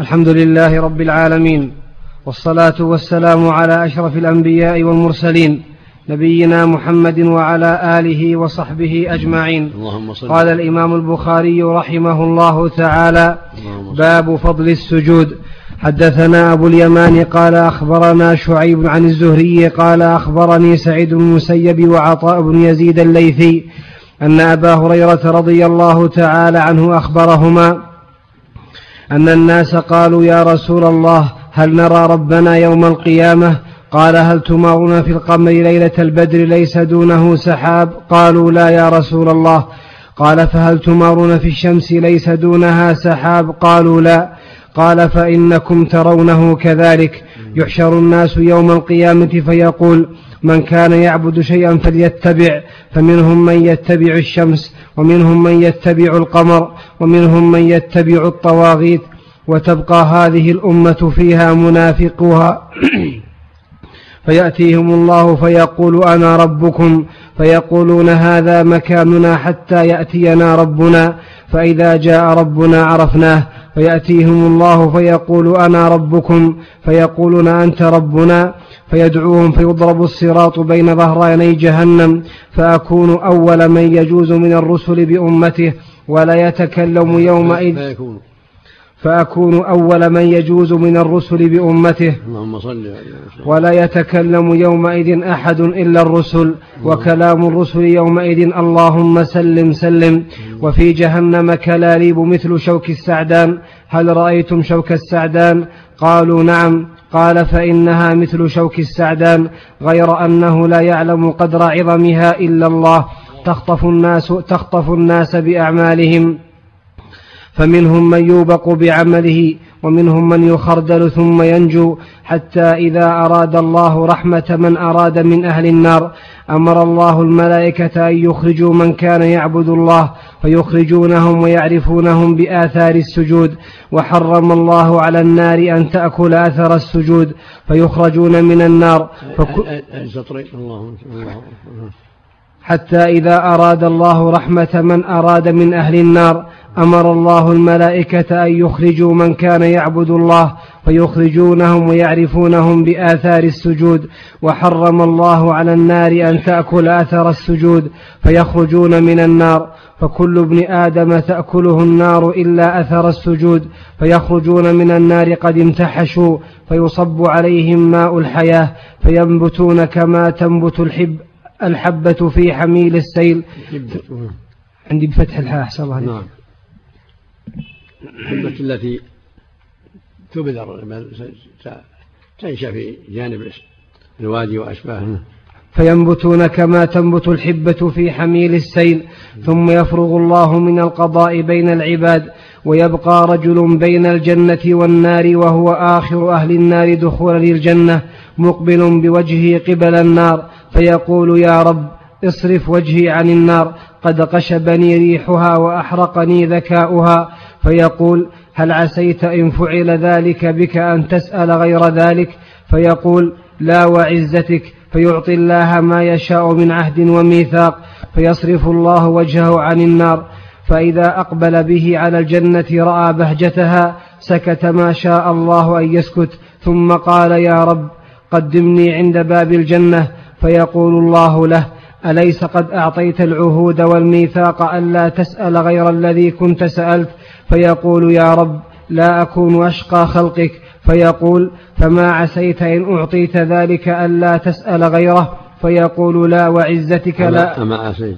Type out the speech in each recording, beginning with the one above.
الحمد لله رب العالمين والصلاة والسلام على أشرف الأنبياء والمرسلين نبينا محمد وعلى آله وصحبه أجمعين. اللهم صل قال الإمام البخاري رحمه الله تعالى باب فضل السجود. حدثنا أبو اليمان قال أخبرنا شعيب عن الزهري قال أخبرني سعيد بن المسيب وعطاء بن يزيد الليثي أن أبا هريرة رضي الله تعالى عنه أخبرهما أن الناس قالوا يا رسول الله هل نرى ربنا يوم القيامة؟ قال هل تمارون في القمر ليلة البدر ليس دونه سحاب؟ قالوا لا يا رسول الله. قال فهل تمارون في الشمس ليس دونها سحاب؟ قالوا لا. قال فإنكم ترونه كذلك. يحشر الناس يوم القيامة فيقول من كان يعبد شيئا فليتبع فمنهم من يتبع الشمس ومنهم من يتبع القمر ومنهم من يتبع الطواغيت. وتبقى هذه الأمة فيها منافقها فيأتيهم الله فيقول أنا ربكم فيقولون هذا مكاننا حتى يأتينا ربنا. فإذا جاء ربنا عرفناه فيأتيهم الله فيقول أنا ربكم فيقولون أنت ربنا فيدعوهم فيضرب الصراط بين ظهراني جهنم فأكون أول من يجوز من الرسل بأمته ولا يتكلم يومئذ. فأكون أول من يجوز من الرسل بأمته. اللهم صل ولا يتكلم يومئذ أحد إلا الرسل. وكلام الرسل يومئذ اللهم سلم سلم. وفي جهنم كلاليب مثل شوك السعدان. هل رأيتم شوك السعدان؟ قالوا نعم. قال فإنها مثل شوك السعدان غير أنه لا يعلم قدر عظمها إلا الله. تخطف الناس تخطف الناس بأعمالهم. فمنهم من يوبق بعمله ومنهم من يخردل ثم ينجو حتى إذا أراد الله رحمة من أراد من أهل النار أمر الله الملائكة أن يخرجوا من كان يعبد الله فيخرجونهم ويعرفونهم بآثار السجود وحرم الله على النار أن تأكل أثر السجود فيخرجون من النار فك... حتى إذا أراد الله رحمة من أراد من أهل النار أمر الله الملائكة أن يخرجوا من كان يعبد الله فيخرجونهم ويعرفونهم بآثار السجود وحرم الله على النار أن تأكل أثر السجود فيخرجون من النار. فكل ابن آدم تأكله النار إلا أثر السجود فيخرجون من النار قد امتحشوا فيصب عليهم ماء الحياة فينبتون كما تنبت الحب. الحبة في حميل السيل. عندي بفتح الحاء أحسن الله نعم. الحبة التي تبذر تنشا في جانب الوادي وأشباهه فينبتون كما تنبت الحبة في حميل السيل. ثم يفرغ الله من القضاء بين العباد. ويبقى رجل بين الجنة والنار وهو آخر أهل النار دخولا للجنة مقبل بوجهه قبل النار. فيقول يا رب اصرف وجهي عن النار قد قشبني ريحها وأحرقني ذكاؤها فيقول هل عسيت إن فعل ذلك بك أن تسأل غير ذلك فيقول لا وعزتك فيعطي الله ما يشاء من عهد وميثاق فيصرف الله وجهه عن النار فإذا أقبل به على الجنة رأى بهجتها سكت ما شاء الله أن يسكت ثم قال يا رب قدمني عند باب الجنة فيقول الله له أليس قد أعطيت العهود والميثاق ألا تسأل غير الذي كنت سألت؟ فيقول يا رب لا أكون أشقى خلقك. فيقول فما عسيت إن أعطيت ذلك ألا تسأل غيره. فيقول لا وعزتك لا. فما عسيت.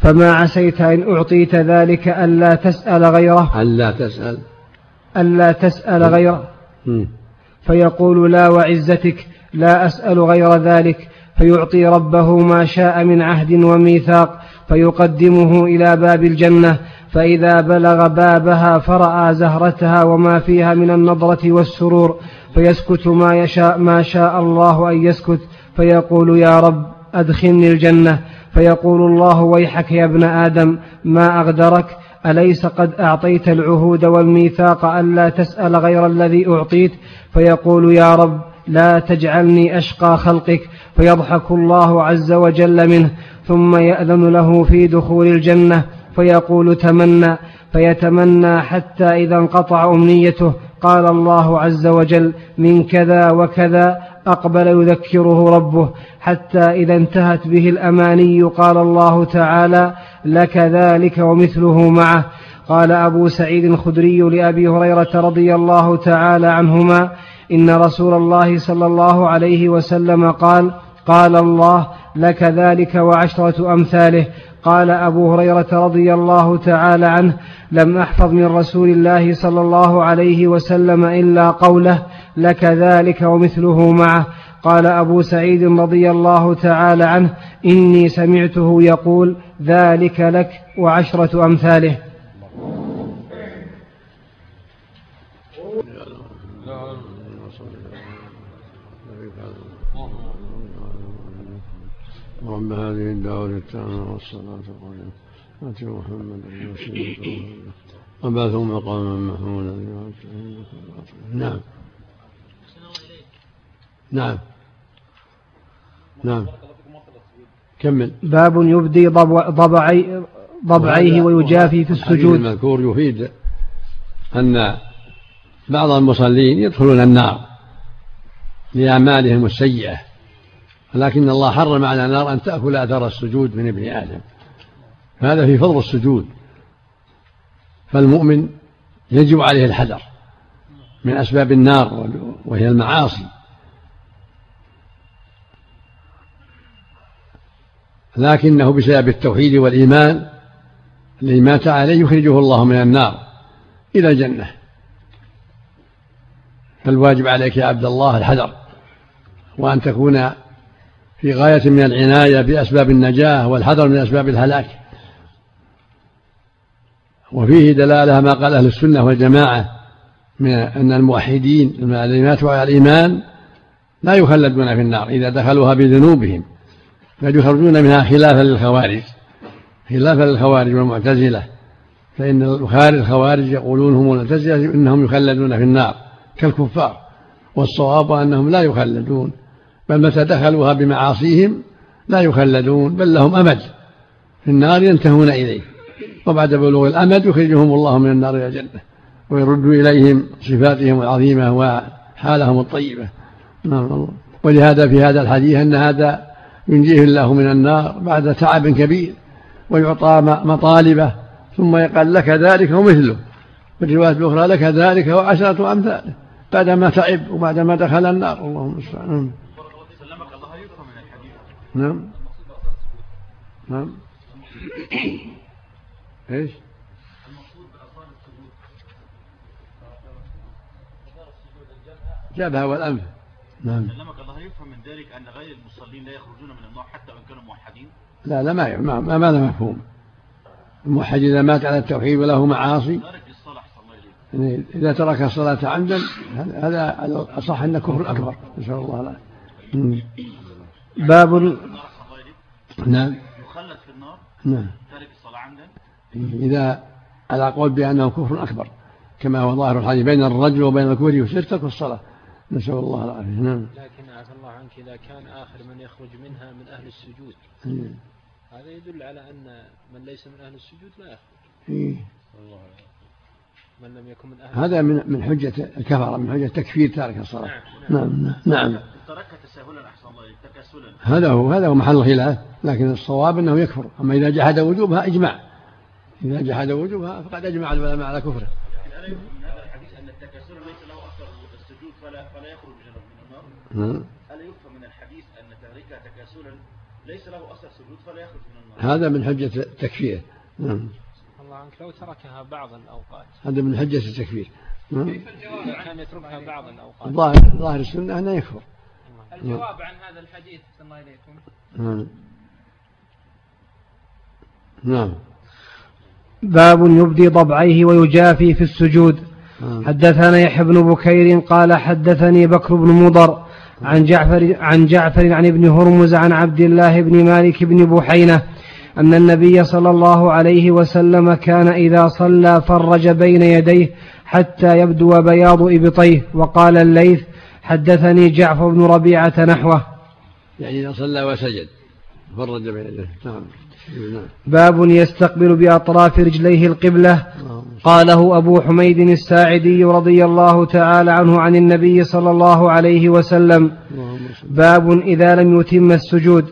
فما عسيت إن أعطيت ذلك ألا تسأل غيره. ألا تسأل. ألا تسأل غيره. فيقول لا وعزتك. لا أسأل غير ذلك فيعطي ربه ما شاء من عهد وميثاق فيقدمه إلى باب الجنة فإذا بلغ بابها فرأى زهرتها وما فيها من النضرة والسرور فيسكت ما يشاء ما شاء الله أن يسكت فيقول يا رب أدخلني الجنة فيقول الله ويحك يا ابن آدم ما أغدرك؟ أليس قد أعطيت العهود والميثاق ألا تسأل غير الذي أعطيت؟ فيقول يا رب لا تجعلني أشقى خلقك فيضحك الله عز وجل منه ثم يأذن له في دخول الجنة فيقول تمنى فيتمنى حتى إذا انقطع أمنيته. قال الله عز وجل من كذا وكذا أقبل يذكره ربه حتى إذا انتهت به الأماني قال الله تعالى لك ذلك ومثله معه قال أبو سعيد الخدري لأبي هريرة رضي الله تعالى عنهما إن رسول الله صلى الله عليه وسلم قال قال الله لك ذلك وعشرة أمثاله. قال أبو هريرة رضي الله تعالى عنه لم أحفظ من رسول الله صلى الله عليه وسلم إلا قوله لك ذلك ومثله معه. قال أبو سعيد رضي الله تعالى عنه إني سمعته يقول ذلك لك وعشرة أمثاله. رب هذه الدعوة التامة والصلاة والسلام آت محمد الوسيلة وبعثه مقاما محمودا نعم. نعم. نعم. كمل. باب يبدي ضبعي ضبعيه ويجافي في السجود. المذكور يفيد أن بعض المصلين يدخلون النار لأعمالهم السيئة. ولكن الله حرم على النار أن تأكل أثر السجود من ابن آدم. هذا في فضل السجود. فالمؤمن يجب عليه الحذر من أسباب النار وهي المعاصي. لكنه بسبب التوحيد والإيمان الذي مات عليه يخرجه الله من النار إلى الجنة. فالواجب عليك يا عبد الله الحذر وأن تكون في غاية من العناية بأسباب النجاة والحذر من أسباب الهلاك. وفيه دلالة ما قال أهل السنة والجماعة من أن الموحدين الذين ماتوا على الإيمان لا يخلدون في النار إذا دخلوها بذنوبهم بل يخرجون منها خلافا للخوارج خلافا للخوارج والمعتزلة. فإن الخوارج يقولون هم المعتزلة إنهم يخلدون في النار كالكفار والصواب أنهم لا يخلدون. بل متى دخلوها بمعاصيهم لا يخلدون بل لهم أمد في النار ينتهون إليه. وبعد بلوغ الأمد يخرجهم الله من النار إلى الجنة ويرد إليهم صفاتهم العظيمة وحالهم الطيبة. نعم ولهذا في هذا الحديث أن هذا ينجيه الله من النار بعد تعب كبير ويعطى مطالبه ثم يقال لك ذلك ومثله. في الرواية الأخرى لك ذلك وعشرة أمثاله بعدما تعب وبعدما دخل النار. اللهم المستعان نعم. نعم. إيش؟ جبهة والأنف نعم. سلمك الله يفهم من ذلك أن غير المصلين لا يخرجون من النار حتى وإن كانوا موحدين؟ لا لا ما ما, ما, ما مفهوم. الموحد إذا مات على التوحيد وله معاصي. يعني إذا ترك الصلاة عمدا هذا الأصح أن كفر أكبر نسأل الله العافية. باب نعم. يخلد في النار نعم. تارك الصلاة عمدا. إذا على قول بأنه كفر أكبر كما هو ظاهر الحديث بين الرجل وبين الكفر والشرك ترك الصلاة. نسأل الله العافية. نعم. لكن عفى الله عنك إذا كان آخر من يخرج منها من أهل السجود. إيه. هذا يدل على أن من ليس من أهل السجود لا يخرج. إيه. من لم يكن من أهل هذا من من حجة الكفرة من حجة تكفير تارك الصلاة. نعم نعم, نعم. نعم. ترك تساهلا أحسن الله تكاسلا هذا هو هذا هو محل الخلاف لكن الصواب أنه يكفر. أما إذا جحد وجوبها إجماع. إذا جحد وجوبها فقد أجمع العلماء على كفره. ألا يفهم من الحديث أن تاركها تكاسلا ليس له أثر سجود فلا يخرج من النار هذا من حجة التكفير. نعم. الله عنك لو تركها بعض الأوقات. هذا من حجة التكفير. نعم. كان يتركها بعض الأوقات. ظاهر ظاهر السنة أنه يكفر. الجواب عن هذا الحديث الله إليكم نعم. نعم. باب يبدي ضبعيه ويجافي في السجود. نعم. حدثنا يحيى بن بكير قال حدثني بكر بن مضر عن جعفر عن جعفر عن ابن هرمز عن عبد الله بن مالك بن بحينة أن النبي صلى الله عليه وسلم كان إذا صلى فرج بين يديه حتى يبدو بياض إبطيه وقال الليث حدثني جعفر بن ربيعة نحوه. يعني إذا صلى وسجد فرج بين يديه. نعم. باب يستقبل بأطراف رجليه القبلة. قاله أبو حميد الساعدي رضي الله تعالى عنه عن النبي صلى الله عليه وسلم. باب إذا لم يتم السجود.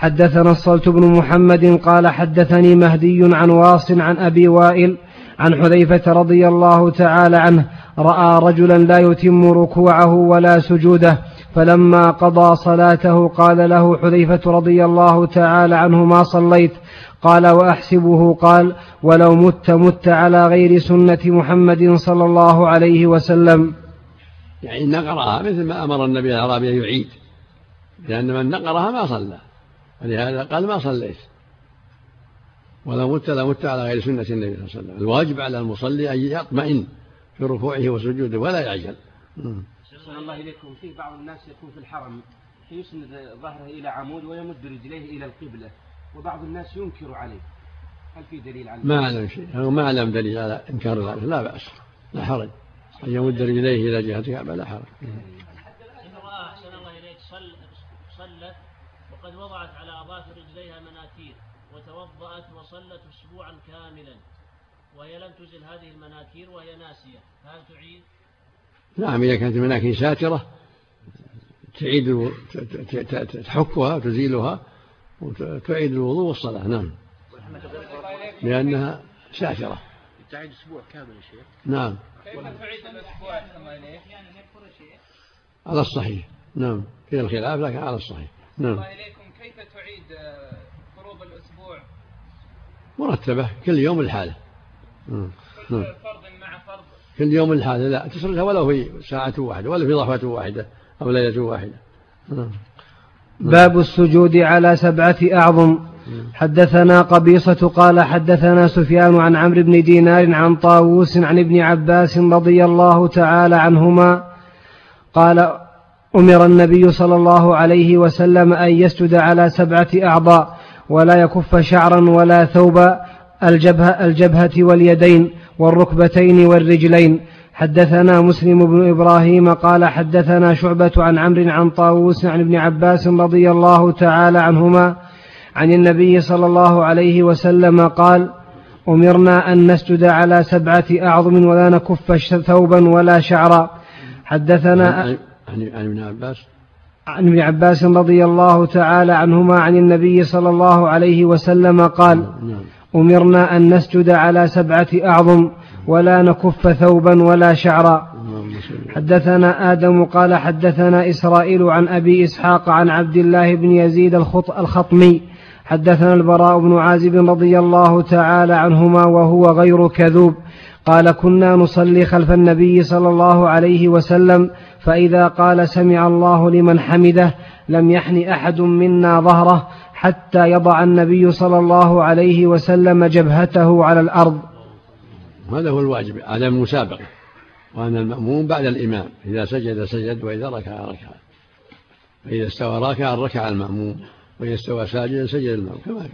حدثنا الصلت بن محمد قال حدثني مهدي عن واص عن أبي وائل عن حذيفة رضي الله تعالى عنه رأى رجلا لا يتم ركوعه ولا سجوده فلما قضى صلاته قال له حذيفة رضي الله تعالى عنه ما صليت؟ قال وأحسبه قال ولو مت مت على غير سنة محمد صلى الله عليه وسلم. يعني نقرها مثل ما أمر النبي الأعرابي أن يعيد لأن من نقرها ما صلى. ولهذا قال ما صليت. ولو مت لمت على غير سنة النبي صلى الله عليه وسلم. الواجب على المصلي أن يطمئن في ركوعه وسجوده ولا يعجل. أحسن الله إليكم. في بعض الناس يكون في الحرم يسند ظهره إلى عمود ويمد رجليه إلى القبلة وبعض الناس ينكر عليه. هل في دليل على ما أعلم شيء. أو ما أعلم دليل على إنكار ذلك. لا بأس. لا حرج. أن يمد رجليه إلى جهة الكعبة لا حرج. امرأة أحسن الله إليك. صلت وقد وضعت أظافر رجليها مناكير وتوضأت وصلت أسبوعا كاملا وهي لم تزل هذه المناكير وهي ناسية. هل تعيد؟ نعم إذا كانت المناكير ساترة تعيد تحكها وتزيلها وتعيد الوضوء والصلاة. نعم. لأنها ساترة. تعيد أسبوع كامل يا شيخ. نعم. كيف تعيد الأسبوع على الصحيح. نعم. في الخلاف لكن على الصحيح. نعم. الله إليكم. كيف تعيد آه، فروض الأسبوع؟ مرتبة كل يوم الحالة. كل. فرض مع فرض. كل يوم الحالة لا تصلها ولو في ساعة واحدة ولا في ضحوة واحدة أو ليلة واحدة. نعم. باب السجود على سبعة أعظم. حدثنا قبيصة قال حدثنا سفيان عن عمرو بن دينار عن طاووس عن ابن عباس رضي الله تعالى عنهما قال أمر النبي صلى الله عليه وسلم أن يسجد على سبعة أعضاء ولا يكف شعرا ولا ثوبا الجبهة, الجبهة واليدين والركبتين والرجلين. حدثنا مسلم بن إبراهيم قال حدثنا شعبة عن عمرو عن طاووس عن ابن عباس رضي الله تعالى عنهما عن النبي صلى الله عليه وسلم قال أمرنا أن نسجد على سبعة أعظم ولا نكف ثوبا ولا شعرا. حدثنا عن ابن عباس. عن ابن عباس رضي الله تعالى عنهما عن النبي صلى الله عليه وسلم قال نعم. أمرنا أن نسجد على سبعة أعظم ولا نكف ثوبا ولا شعرا. حدثنا آدم قال حدثنا إسرائيل عن أبي إسحاق عن عبد الله بن يزيد الخطمي. حدثنا البراء بن عازب رضي الله تعالى عنهما وهو غير كذوب. قال كنا نصلي خلف النبي صلى الله عليه وسلم فإذا قال سمع الله لمن حمده لم يحن أحد منا ظهره حتى يضع النبي صلى الله عليه وسلم جبهته على الأرض. هذا هو الواجب هذا المسابقة وأن المأموم بعد الإمام إذا سجد سجد وإذا ركع ركع فإذا استوى راكعا ركع المأموم وإذا استوى ساجدا سجد المأموم كما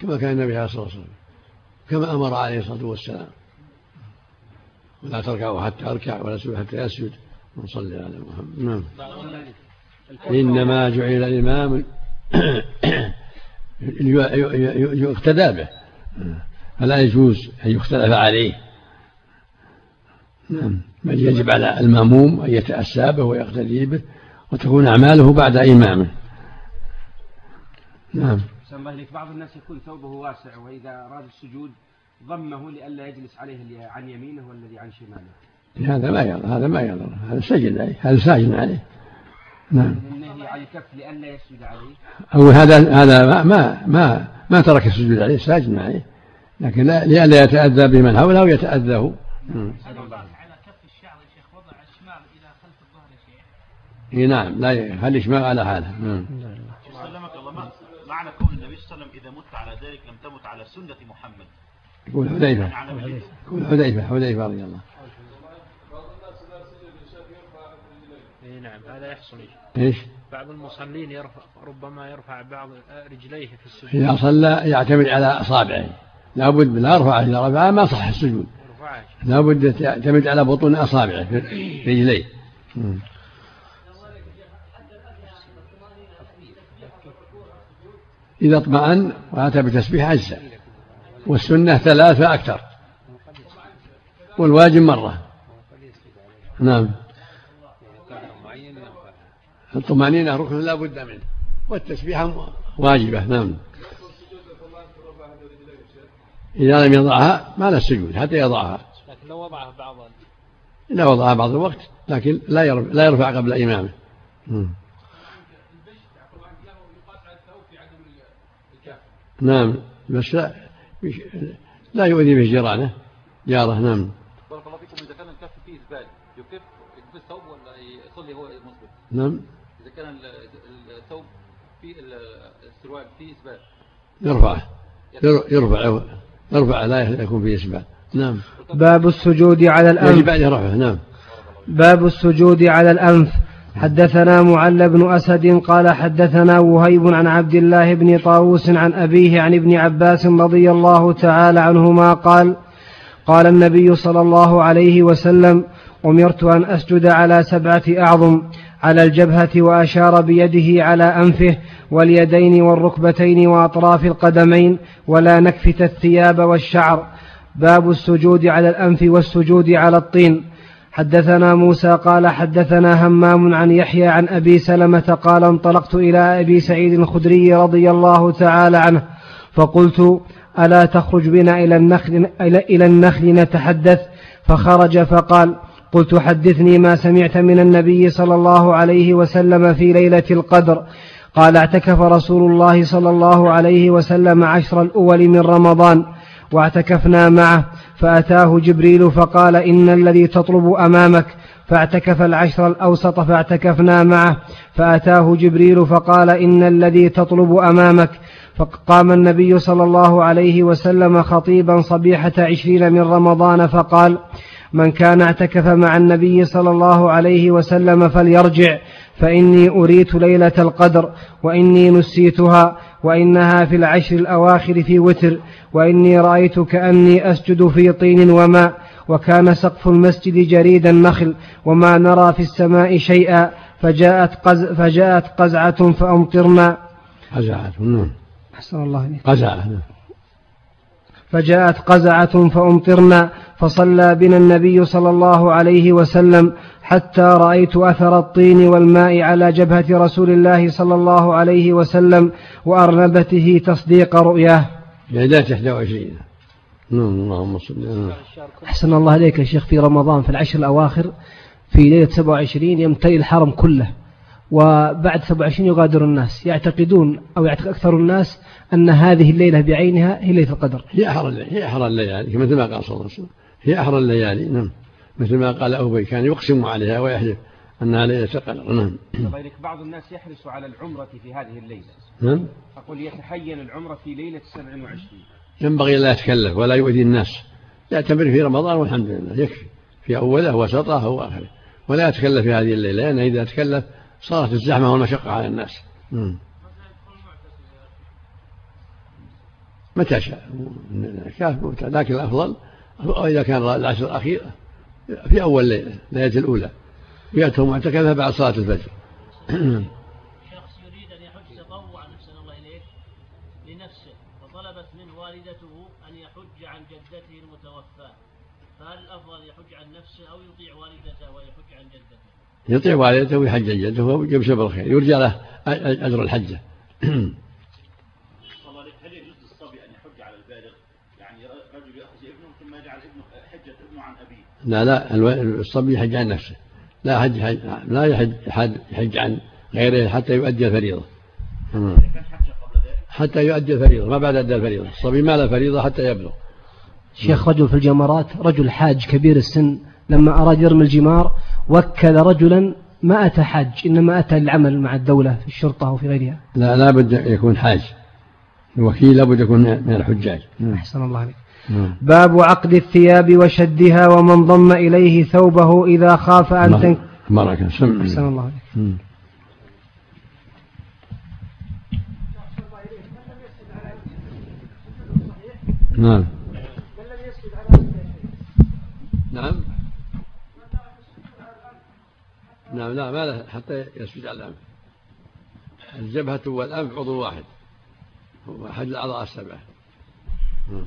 كما كان النبي عليه الصلاة والسلام كما أمر عليه الصلاة والسلام. ولا تركعوا حتى أركع ولا تسجدوا حتى يسجد. ونصلي على محمد. نعم. إنما جعل الإمام يقتدى به. فلا يجوز أن يختلف عليه. نعم. بل يجب على المأموم أن يتأسى به ويقتدي به وتكون أعماله بعد إمامه. نعم. بعض الناس يكون ثوبه واسع وإذا أراد السجود ضمه لئلا يجلس عليه عن يمينه والذي عن شماله. هذا ما يضر هذا ما يضر هذا سجد عليه هذا ساجد عليه. نعم. النهي عن الكف لئلا يسجد عليه. أو هذا هذا ما ما ما, ما ترك السجود عليه ساجد عليه. لكن لئلا يتأذى بمن حوله ويتأذى هو إي نعم لا هل الاشماغ على حاله نعم. سلمك الله. معنى كون النبي صلى الله عليه وسلم إذا مت على ذلك لم تمت على سنة محمد. يقول حذيفة. يقول حذيفة. حذيفة رضي الله اي نعم هذا يحصل. إيش؟ بعض المصلين يرفع ربما يرفع بعض رجليه في السجود. إذا صلى يعتمد على أصابعه. لابد من ارفع اذا رفع ما صح السجود. لابد يعتمد على بطون أصابعه في رجليه. إذا اطمأن وأتى بتسبيح أجزاء. والسنة ثلاثة أكثر. والواجب مرة. نعم. الطمأنينة ركن لا بد منه والتسبيحة واجبة نعم. إذا لم يضعها ما له السجود حتى يضعها. لكن لو وضعها بعض إذا وضعها بعض الوقت لكن لا يرفع, لا يرفع قبل إمامه. نعم بس لا لا يؤذي به جيرانه جاره نعم. بارك الله فيكم. إذا كان الكف فيه زبال يكف يكف الثوب ولا يصلي هو مسلم نعم. كان الثوب فيه السروال فيه زبال يرفعه يرفع. يرفع. لا يكون فيه إسبال نعم. باب السجود على الأنف. يجب عليه رفعه. نعم. باب السجود على الأنف. حدثنا معل بن أسد قال حدثنا وهيب عن عبد الله بن طاووس عن أبيه عن ابن عباس رضي الله تعالى عنهما قال قال النبي صلى الله عليه وسلم أمرت أن أسجد على سبعة أعظم. على الجبهة وأشار بيده على أنفه واليدين والركبتين وأطراف القدمين ولا نكفت الثياب والشعر. باب السجود على الأنف والسجود على الطين. حدثنا موسى قال حدثنا همام عن يحيى عن أبي سلمة قال انطلقت إلى أبي سعيد الخدري رضي الله تعالى عنه فقلت ألا تخرج بنا إلى النخل, إلى النخل نتحدث؟ فخرج فقال قلت حدثني ما سمعت من النبي صلى الله عليه وسلم في ليلة القدر. قال اعتكف رسول الله صلى الله عليه وسلم عشر الأول من رمضان واعتكفنا معه فأتاه جبريل فقال إن الذي تطلب أمامك. فاعتكف العشر الأوسط فاعتكفنا معه فأتاه جبريل فقال إن الذي تطلب أمامك. فقام النبي صلى الله عليه وسلم خطيبا صبيحة عشرين من رمضان فقال من كان اعتكف مع النبي صلى الله عليه وسلم فليرجع فإني أريت ليلة القدر وإني نسيتها وإنها في العشر الأواخر في وتر وإني رأيت كأني أسجد في طين وماء وكان سقف المسجد جريد النخل وما نرى في السماء شيئا فجاءت, قز فجاءت قزعة فأمطرنا. قزعة نعم أحسن الله إليك. قزعة نعم. فجاءت قزعة فأمطرنا فصلى بنا النبي صلى الله عليه وسلم حتى رأيت أثر الطين والماء على جبهة رسول الله صلى الله عليه وسلم وأرنبته تصديق رؤياه. ليلة 21 نعم اللهم صل أحسن الله عليك يا شيخ. في رمضان في العشر الأواخر في ليلة 27 يمتلئ الحرم كله وبعد 27 يغادر الناس. يعتقدون أو يعتقد أكثر الناس أن هذه الليلة بعينها هي ليلة القدر. هي أحرى الليالي مثل ما قال صلى الله عليه وسلم. هي أحرى الليالي. نعم. مثل ما قال أبي كان يقسم عليها ويحلف أنها ليلة القدر. نعم. بعض الناس يحرص على العمرة في هذه الليلة. نعم. أقول يتحين العمرة في ليلة 27 ينبغي لا يتكلف ولا يؤذي الناس. يعتبر في رمضان والحمد لله. يكفي. في أوله وسطه وآخره ولا يتكلف في هذه الليلة. لأن إذا تكلف صارت الزحمة والمشقة على الناس. متى شاء؟ لكن الأفضل إذا كان العشر الأخير في أول ليلة ليلة الأولى. يأتوا معتكفة بعد صلاة الفجر. يريد أن يحج تطوعا أحسن الله إليك لنفسه فطلبت منه والدته أن يحج عن جدته المتوفاة. فهل الأفضل يحج عن نفسه أو يطيع والدته ويحج عن جدته؟ يطيع والدته ويحج عن جدته ويبشر بالخير يرجى له أجر الحجة. لا لا الصبي يحج عن نفسه. لا حج حج لا يحج يحج عن غيره حتى يؤدي الفريضة. حتى يؤدي الفريضة ما بعد أدى الفريضة. الصبي ما له فريضة حتى يبلغ. شيخ رجل في الجمرات رجل حاج كبير السن لما أراد يرمي الجمار وكل رجلا ما أتى حاج إنما أتى للعمل مع الدولة في الشرطة وفي غيرها. لا لا بد يكون حاج. الوكيل لابد يكون من الحجاج. أحسن الله عليك. باب عقد الثياب وشدها ومن ضم إليه ثوبه إذا خاف أن تنك سم أحسن الله عليك نعم. نعم. نعم لا ما له حتى يسجد على الأنف. الجبهة والأنف عضو واحد. هو أحد الأعضاء السبعة. نعم.